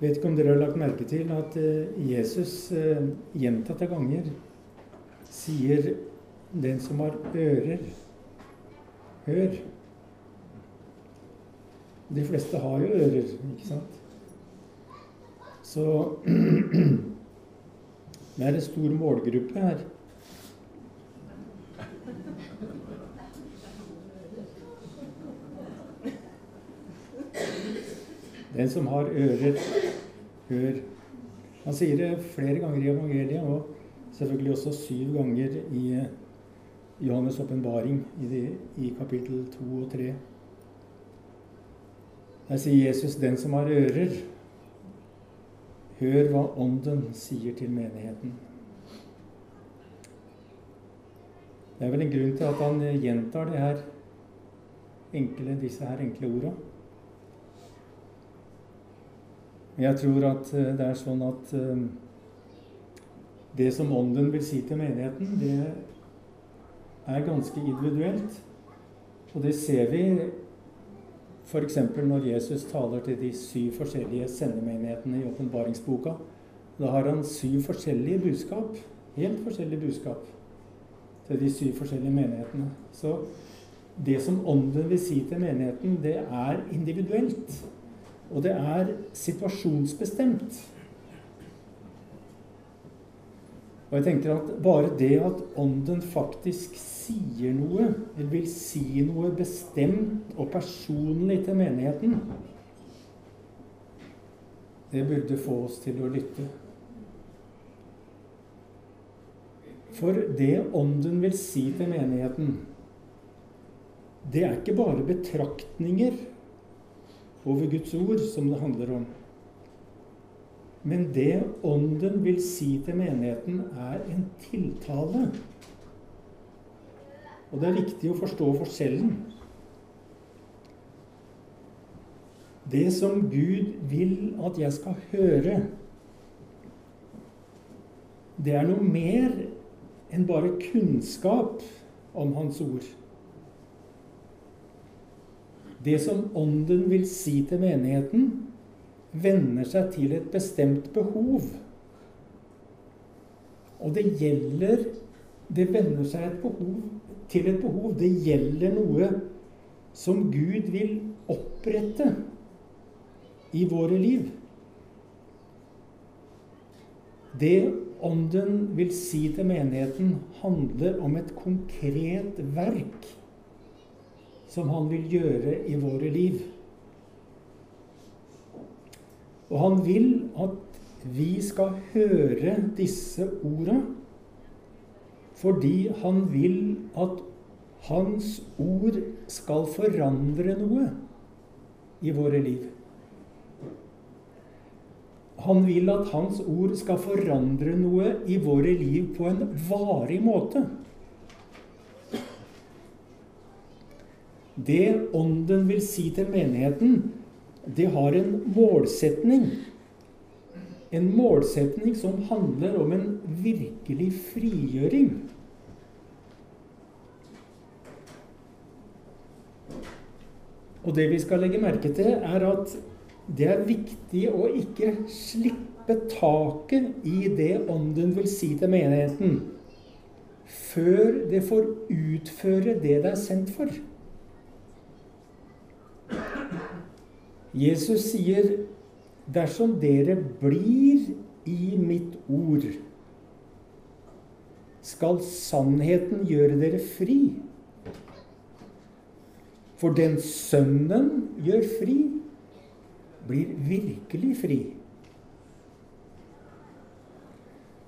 Vet ikke om dere har lagt merke til at eh, Jesus eh, gjentatte ganger sier 'Den som har ører, hør'. De fleste har jo ører, ikke sant? Så det er en stor målgruppe her. Den som har ører, hør. Han sier det flere ganger i evangeliet, og selvfølgelig også syv ganger i eh, Johannes' åpenbaring i, i kapittel 2 og 3. Der sier Jesus, 'Den som har ører, hør hva Ånden sier til menigheten'. Det er vel en grunn til at han gjentar det her enkle, disse her enkle orda. Jeg tror at eh, det er sånn at eh, det som Ånden vil si til menigheten, det er ganske individuelt. Og det ser vi f.eks. når Jesus taler til de syv forskjellige sendemenighetene i åpenbaringsboka. Da har han syv forskjellige budskap. Helt forskjellige budskap til de syv forskjellige menighetene. Så det som Ånden vil si til menigheten, det er individuelt. Og det er situasjonsbestemt. Og jeg tenker at bare det at Ånden faktisk sier noe, eller vil si noe bestemt og personlig til menigheten, det burde få oss til å lytte. For det Ånden vil si til menigheten, det er ikke bare betraktninger over Guds ord som det handler om. Men det Ånden vil si til menigheten, er en tiltale. Og det er viktig å forstå forskjellen. Det som Gud vil at jeg skal høre, det er noe mer enn bare kunnskap om Hans ord. Det som Ånden vil si til menigheten, vender seg til et bestemt behov. Og det gjelder Det vender seg et behov, til et behov. Det gjelder noe som Gud vil opprette i våre liv. Det Ånden vil si til menigheten, handler om et konkret verk som han vil gjøre i våre liv. Og han vil at vi skal høre disse orda fordi han vil at hans ord skal forandre noe i våre liv. Han vil at hans ord skal forandre noe i våre liv på en varig måte. Det Ånden vil si til menigheten, det har en målsetning. En målsetning som handler om en virkelig frigjøring. Og det vi skal legge merke til, er at det er viktig å ikke slippe taket i det Ånden vil si til menigheten, før det får utføre det det er sendt for. Jesus sier, 'Dersom dere blir i mitt ord, skal sannheten gjøre dere fri.' For den Sønnen gjør fri, blir virkelig fri.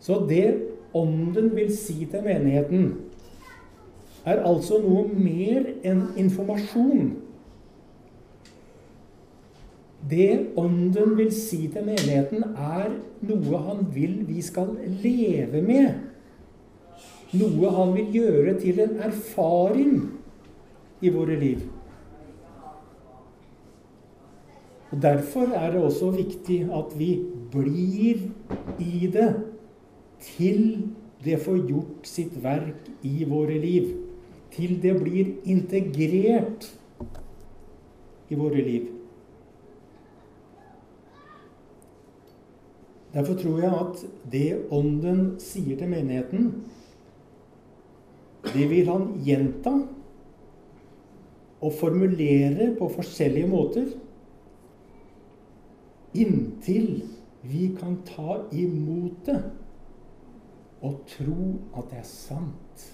Så det Ånden vil si til menigheten, er altså noe mer enn informasjon det Ånden vil si til menigheten, er noe han vil vi skal leve med. Noe han vil gjøre til en erfaring i våre liv. Og Derfor er det også viktig at vi blir i det til det får gjort sitt verk i våre liv. Til det blir integrert i våre liv. Derfor tror jeg at det Ånden sier til menigheten, det vil han gjenta og formulere på forskjellige måter inntil vi kan ta imot det og tro at det er sant.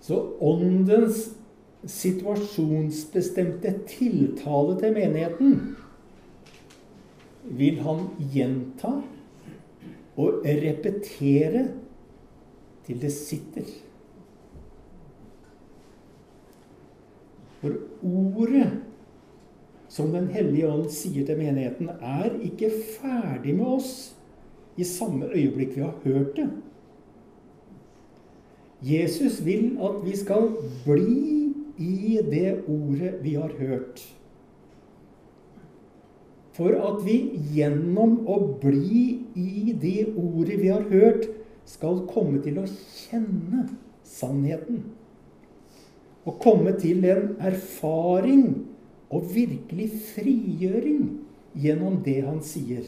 Så åndens situasjonsbestemte tiltale til menigheten vil han gjenta og repetere til det sitter. For ordet som Den hellige ånd sier til menigheten, er ikke ferdig med oss i samme øyeblikk vi har hørt det. Jesus vil at vi skal bli i det ordet vi har hørt. For at vi gjennom å bli i det ordet vi har hørt, skal komme til å kjenne sannheten. Og komme til en erfaring og virkelig frigjøring gjennom det han sier.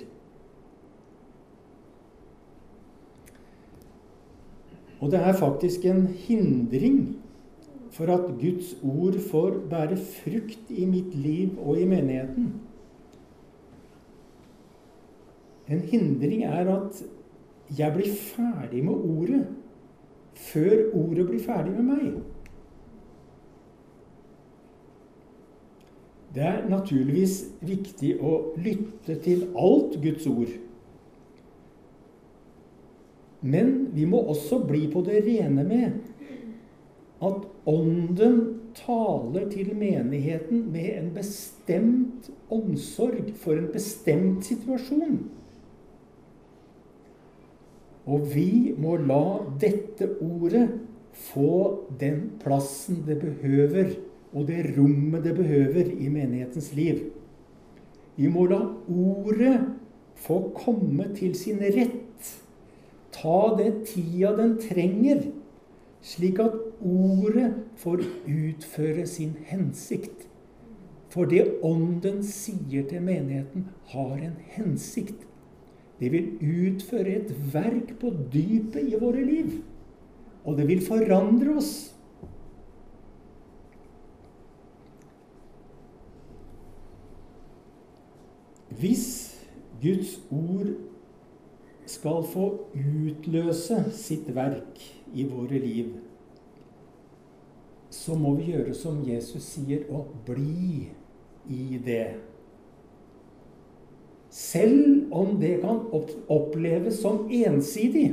Og det er faktisk en hindring for at Guds ord får bære frukt i mitt liv og i menigheten. En hindring er at jeg blir ferdig med ordet før ordet blir ferdig med meg. Det er naturligvis viktig å lytte til alt Guds ord. Men vi må også bli på det rene med at Ånden taler til menigheten med en bestemt omsorg for en bestemt situasjon. Og vi må la dette ordet få den plassen det behøver og det rommet det behøver i menighetens liv. Vi må la ordet få komme til sin rett. Ta det tida den trenger, slik at ordet får utføre sin hensikt. For det Ånden sier til menigheten, har en hensikt. Det vil utføre et verk på dypet i våre liv. Og det vil forandre oss. Hvis Guds ord skal få utløse sitt verk i våre liv, så må vi gjøre som Jesus sier, og bli i det. Selv om det kan oppleves som ensidig,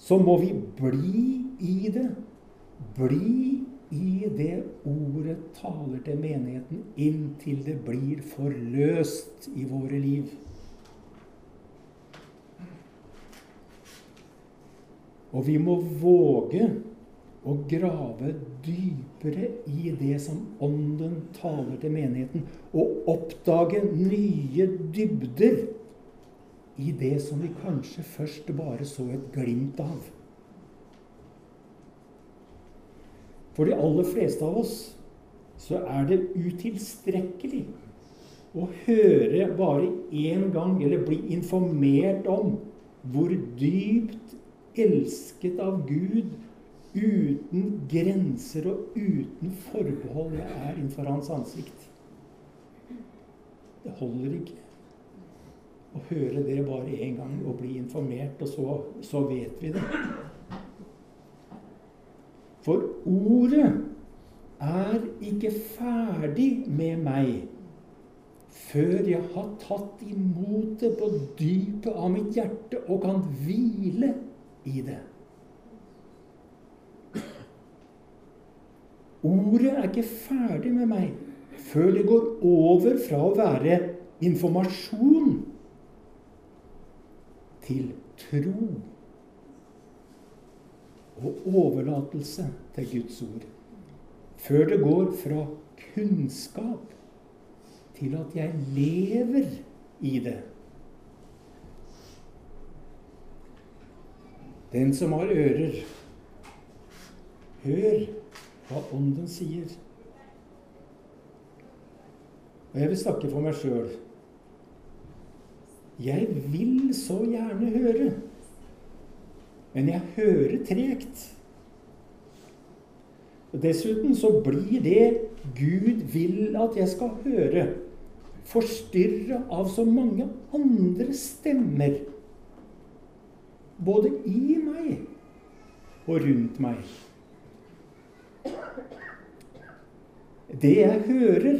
så må vi bli i det. Bli i det ordet taler til menigheten inntil det blir forløst i våre liv. Og vi må våge å grave dypere i det som Ånden taler til menigheten, og oppdage nye dybder i det som vi kanskje først bare så et glimt av. For de aller fleste av oss så er det utilstrekkelig å høre bare én gang, eller bli informert om hvor dypt elsket av Gud uten grenser og uten forbehold jeg er innenfor Hans ansikt. Det holder ikke å høre det bare én gang og bli informert, og så, så vet vi det. For ordet er ikke ferdig med meg før jeg har tatt imot det på dypet av mitt hjerte og kan hvile i det. Ordet er ikke ferdig med meg før det går over fra å være informasjon til tro og overlatelse til Guds ord. Før det går fra kunnskap til at jeg lever i det. Den som har ører, hør hva Ånden sier. Og jeg vil snakke for meg sjøl. Jeg vil så gjerne høre, men jeg hører tregt. Og Dessuten så blir det Gud vil at jeg skal høre, forstyrra av så mange andre stemmer. Både i meg og rundt meg. Det jeg hører,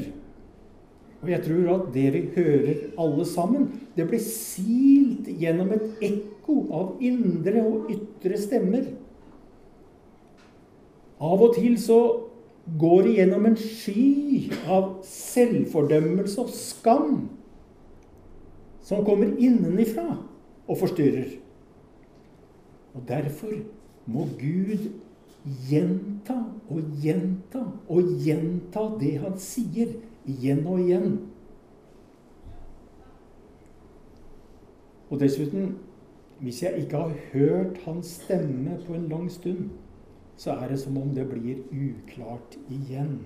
og jeg tror at det vi hører alle sammen, det blir silt gjennom et ekko av indre og ytre stemmer. Av og til så går det gjennom en sky av selvfordømmelse og skam som kommer innenifra og forstyrrer. Og derfor må Gud gjenta og gjenta og gjenta det han sier, igjen og igjen. Og dessuten, hvis jeg ikke har hørt hans stemme på en lang stund, så er det som om det blir uklart igjen.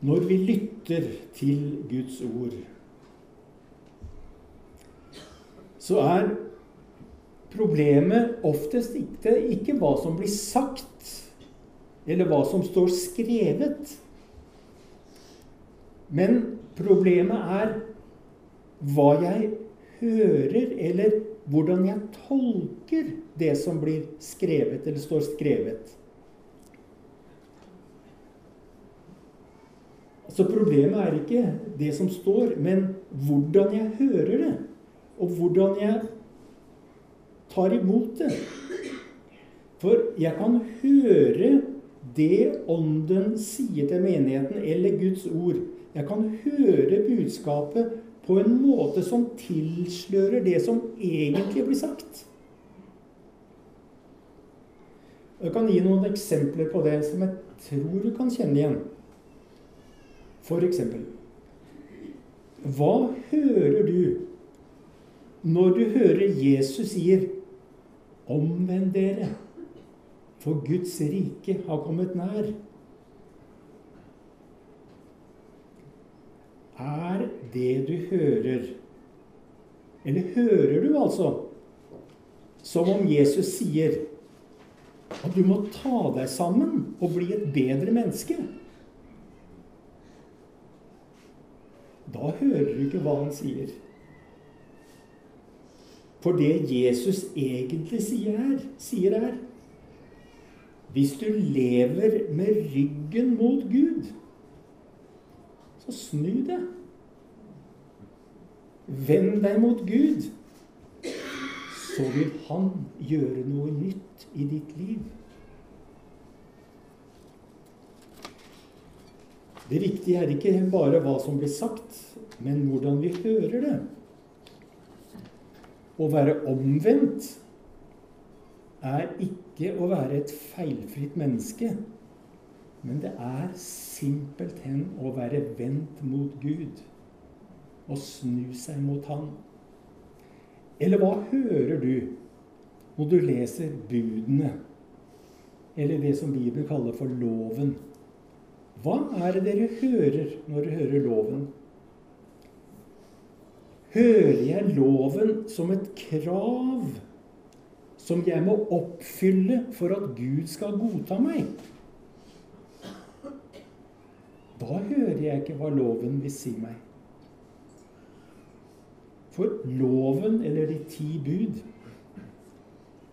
Når vi lytter til Guds ord, så er problemet oftest ikke, ikke hva som blir sagt, eller hva som står skrevet. Men problemet er hva jeg hører, eller hvordan jeg tolker det som blir skrevet, eller står skrevet. Så problemet er ikke det som står, men hvordan jeg hører det. Og hvordan jeg tar imot det. For jeg kan høre det Ånden sier til menigheten, eller Guds ord. Jeg kan høre budskapet på en måte som tilslører det som egentlig blir sagt. Jeg kan gi noen eksempler på det som jeg tror du kan kjenne igjen. For eksempel Hva hører du når du hører Jesus sier Omvend dere, for Guds rike har kommet nær. Er det du hører Eller hører du altså som om Jesus sier at du må ta deg sammen og bli et bedre menneske? Da hører du ikke hva han sier. For det Jesus egentlig sier her, sier her Hvis du lever med ryggen mot Gud, så snu det. Vend deg mot Gud. Så vil Han gjøre noe nytt i ditt liv. Det viktige er ikke bare hva som blir sagt, men hvordan vi hører det. Å være omvendt er ikke å være et feilfritt menneske, men det er simpelthen å være vendt mot Gud og snu seg mot Han. Eller hva hører du når du leser budene, eller det som Bibelen kaller for loven? Hva er det dere hører når dere hører loven? Hører jeg loven som et krav som jeg må oppfylle for at Gud skal godta meg. Da hører jeg ikke hva loven vil si meg. For loven, eller de ti bud,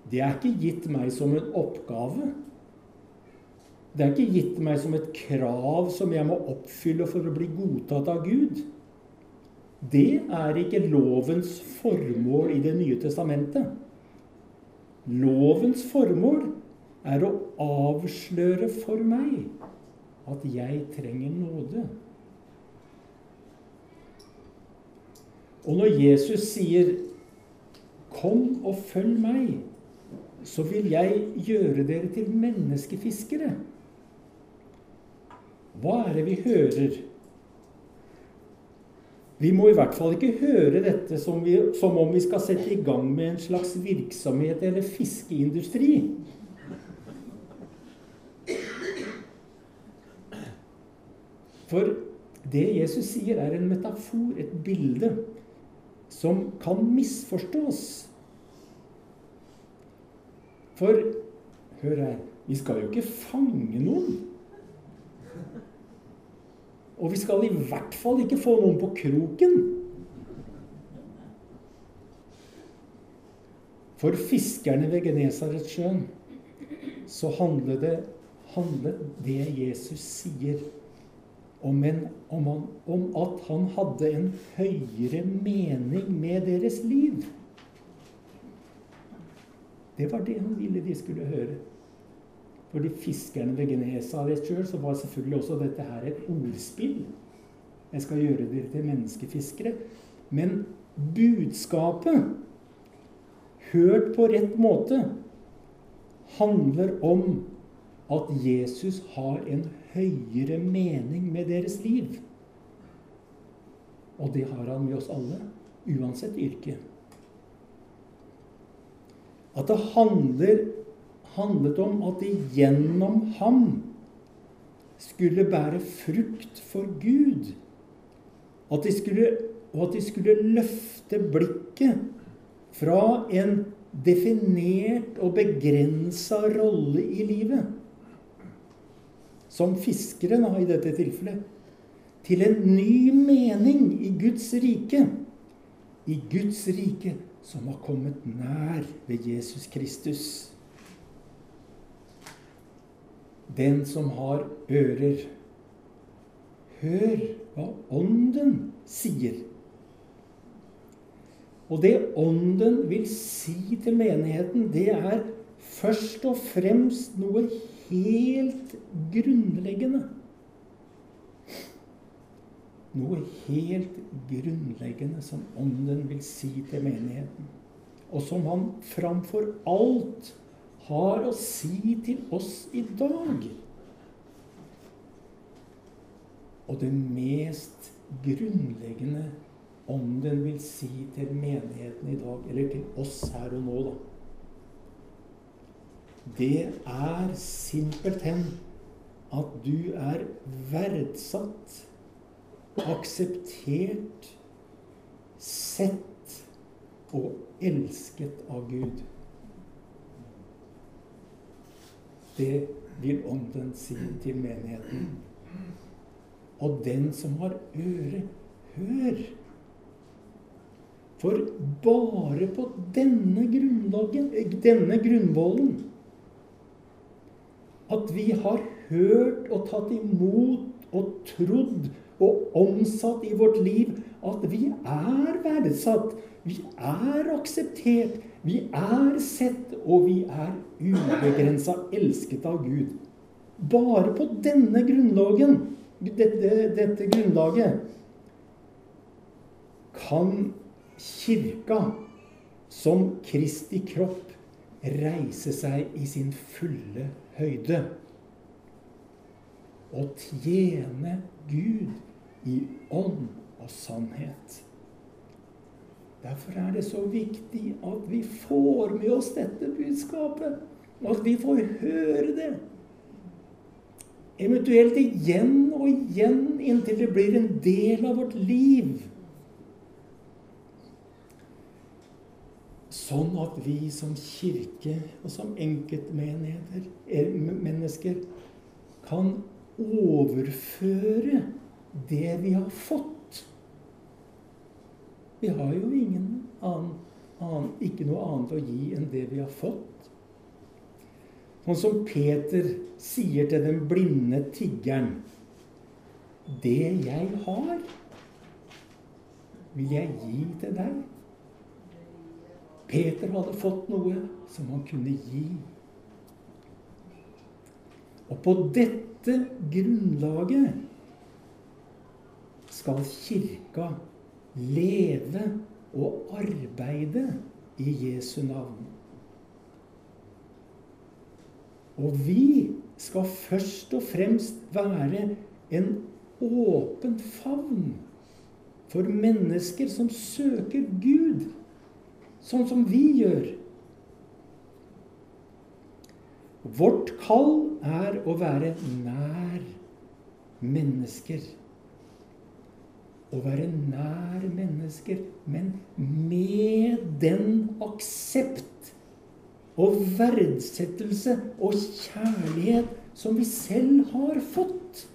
det er ikke gitt meg som en oppgave. Det er ikke gitt meg som et krav som jeg må oppfylle for å bli godtatt av Gud. Det er ikke lovens formål i Det nye testamentet. Lovens formål er å avsløre for meg at jeg trenger nåde. Og når Jesus sier 'Kom og følg meg', så vil jeg gjøre dere til menneskefiskere. Hva er det vi hører vi må i hvert fall ikke høre dette som, vi, som, om vi skal sette i gang med en slags virksomhet eller fiskeindustri. For det Jesus sier, er en metafor, et bilde, som kan misforstås. For hør her vi skal jo ikke fange noen. Og vi skal i hvert fall ikke få noen på kroken. For fiskerne ved Genesaretsjøen så handler det, handler det Jesus sier, om, en, om, han, om at han hadde en høyere mening med deres liv. Det var det han ville de skulle høre. For de fiskerne ved Genesaret sjøl så var selvfølgelig også dette her et ordspill. Jeg skal gjøre dere til menneskefiskere. Men budskapet, hørt på rett måte, handler om at Jesus har en høyere mening med deres liv. Og det har han med oss alle, uansett yrke. At det handler handlet om at de gjennom ham skulle bære frukt for Gud. At skulle, og at de skulle løfte blikket fra en definert og begrensa rolle i livet, som fiskeren har i dette tilfellet, til en ny mening i Guds rike. I Guds rike som har kommet nær ved Jesus Kristus. Den som har ører, hør hva Ånden sier. Og det Ånden vil si til menigheten, det er først og fremst noe helt grunnleggende. Noe helt grunnleggende som Ånden vil si til menigheten. Og som han framfor alt har å si til oss i dag. Og det mest grunnleggende om den vil si til menigheten i dag, eller til oss her og nå, da. Det er simpelthen at du er verdsatt, akseptert, sett og elsket av Gud. Det vil Ånden si til menigheten. Og den som har øre, hør. For bare på denne grunnlagen, denne grunnvollen, at vi har hørt og tatt imot og trodd og omsatt i vårt liv at vi er verdsatt, vi er akseptert, vi er sett, og vi er ubegrensa elsket av Gud. Bare på denne grunnlagen, dette, dette grunnlaget, kan Kirka som Kristi kropp reise seg i sin fulle høyde og tjene Gud i ånd og sannhet. Derfor er det så viktig at vi får med oss dette budskapet. Og at vi får høre det. Eventuelt igjen og igjen inntil det blir en del av vårt liv. Sånn at vi som kirke og som enkeltmenigheter, eh, kan overføre det vi har fått vi har jo ingen annen, annen, ikke noe annet å gi enn det vi har fått. Sånn som Peter sier til den blinde tiggeren Det jeg har, vil jeg gi til deg. Peter hadde fått noe som han kunne gi. Og på dette grunnlaget skal Kirka leve og arbeide i Jesu navn. Og vi skal først og fremst være en åpen favn for mennesker som søker Gud, sånn som vi gjør. Vårt kall er å være nær mennesker. Å være nær mennesker, men med den aksept og verdsettelse og kjærlighet som vi selv har fått.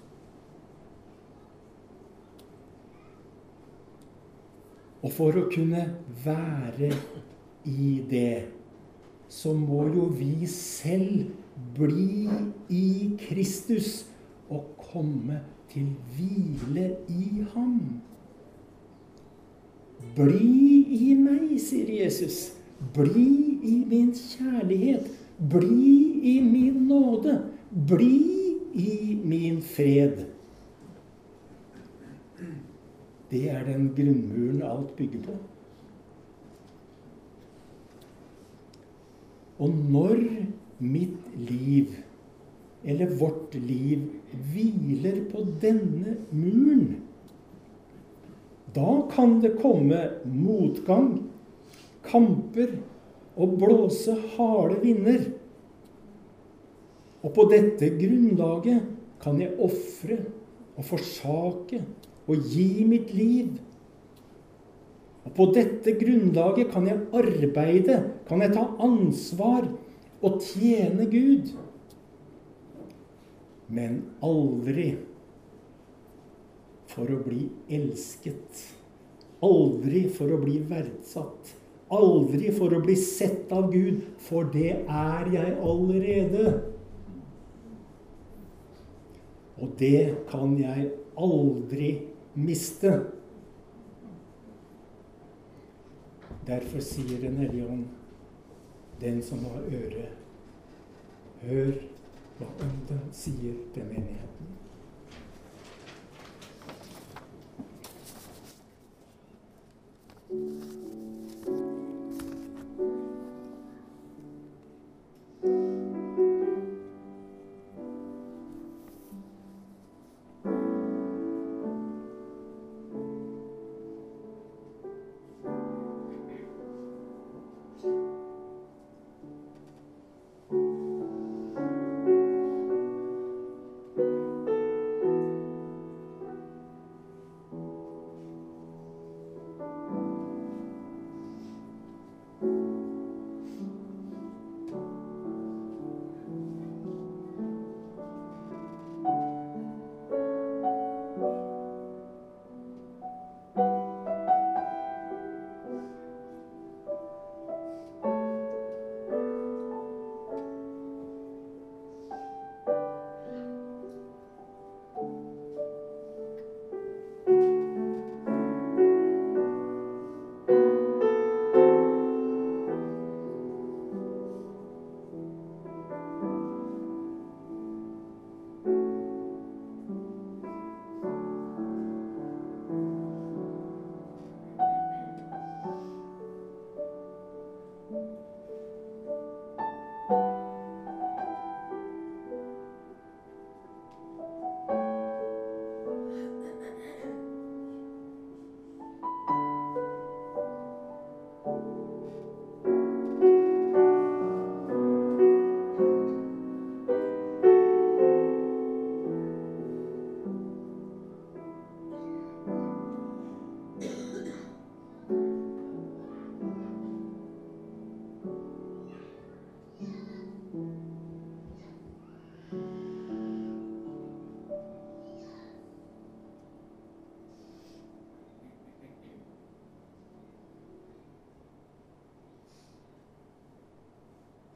Og for å kunne være i det, så må jo vi selv bli i Kristus og komme til hvile i ham. Bli i meg, sier Jesus. Bli i min kjærlighet. Bli i min nåde. Bli i min fred. Det er den grunnmuren alt bygger på. Og når mitt liv, eller vårt liv, hviler på denne muren, da kan det komme motgang, kamper og blåse harde vinder. Og på dette grunnlaget kan jeg ofre og forsake og gi mitt liv. Og på dette grunnlaget kan jeg arbeide, kan jeg ta ansvar og tjene Gud. Men aldri for å bli elsket. Aldri for å bli verdsatt. Aldri for å bli sett av Gud, for det er jeg allerede. Og det kan jeg aldri miste. Derfor sier Den hellige ånd, den som har øre, hør hva Ånden sier til menigheten.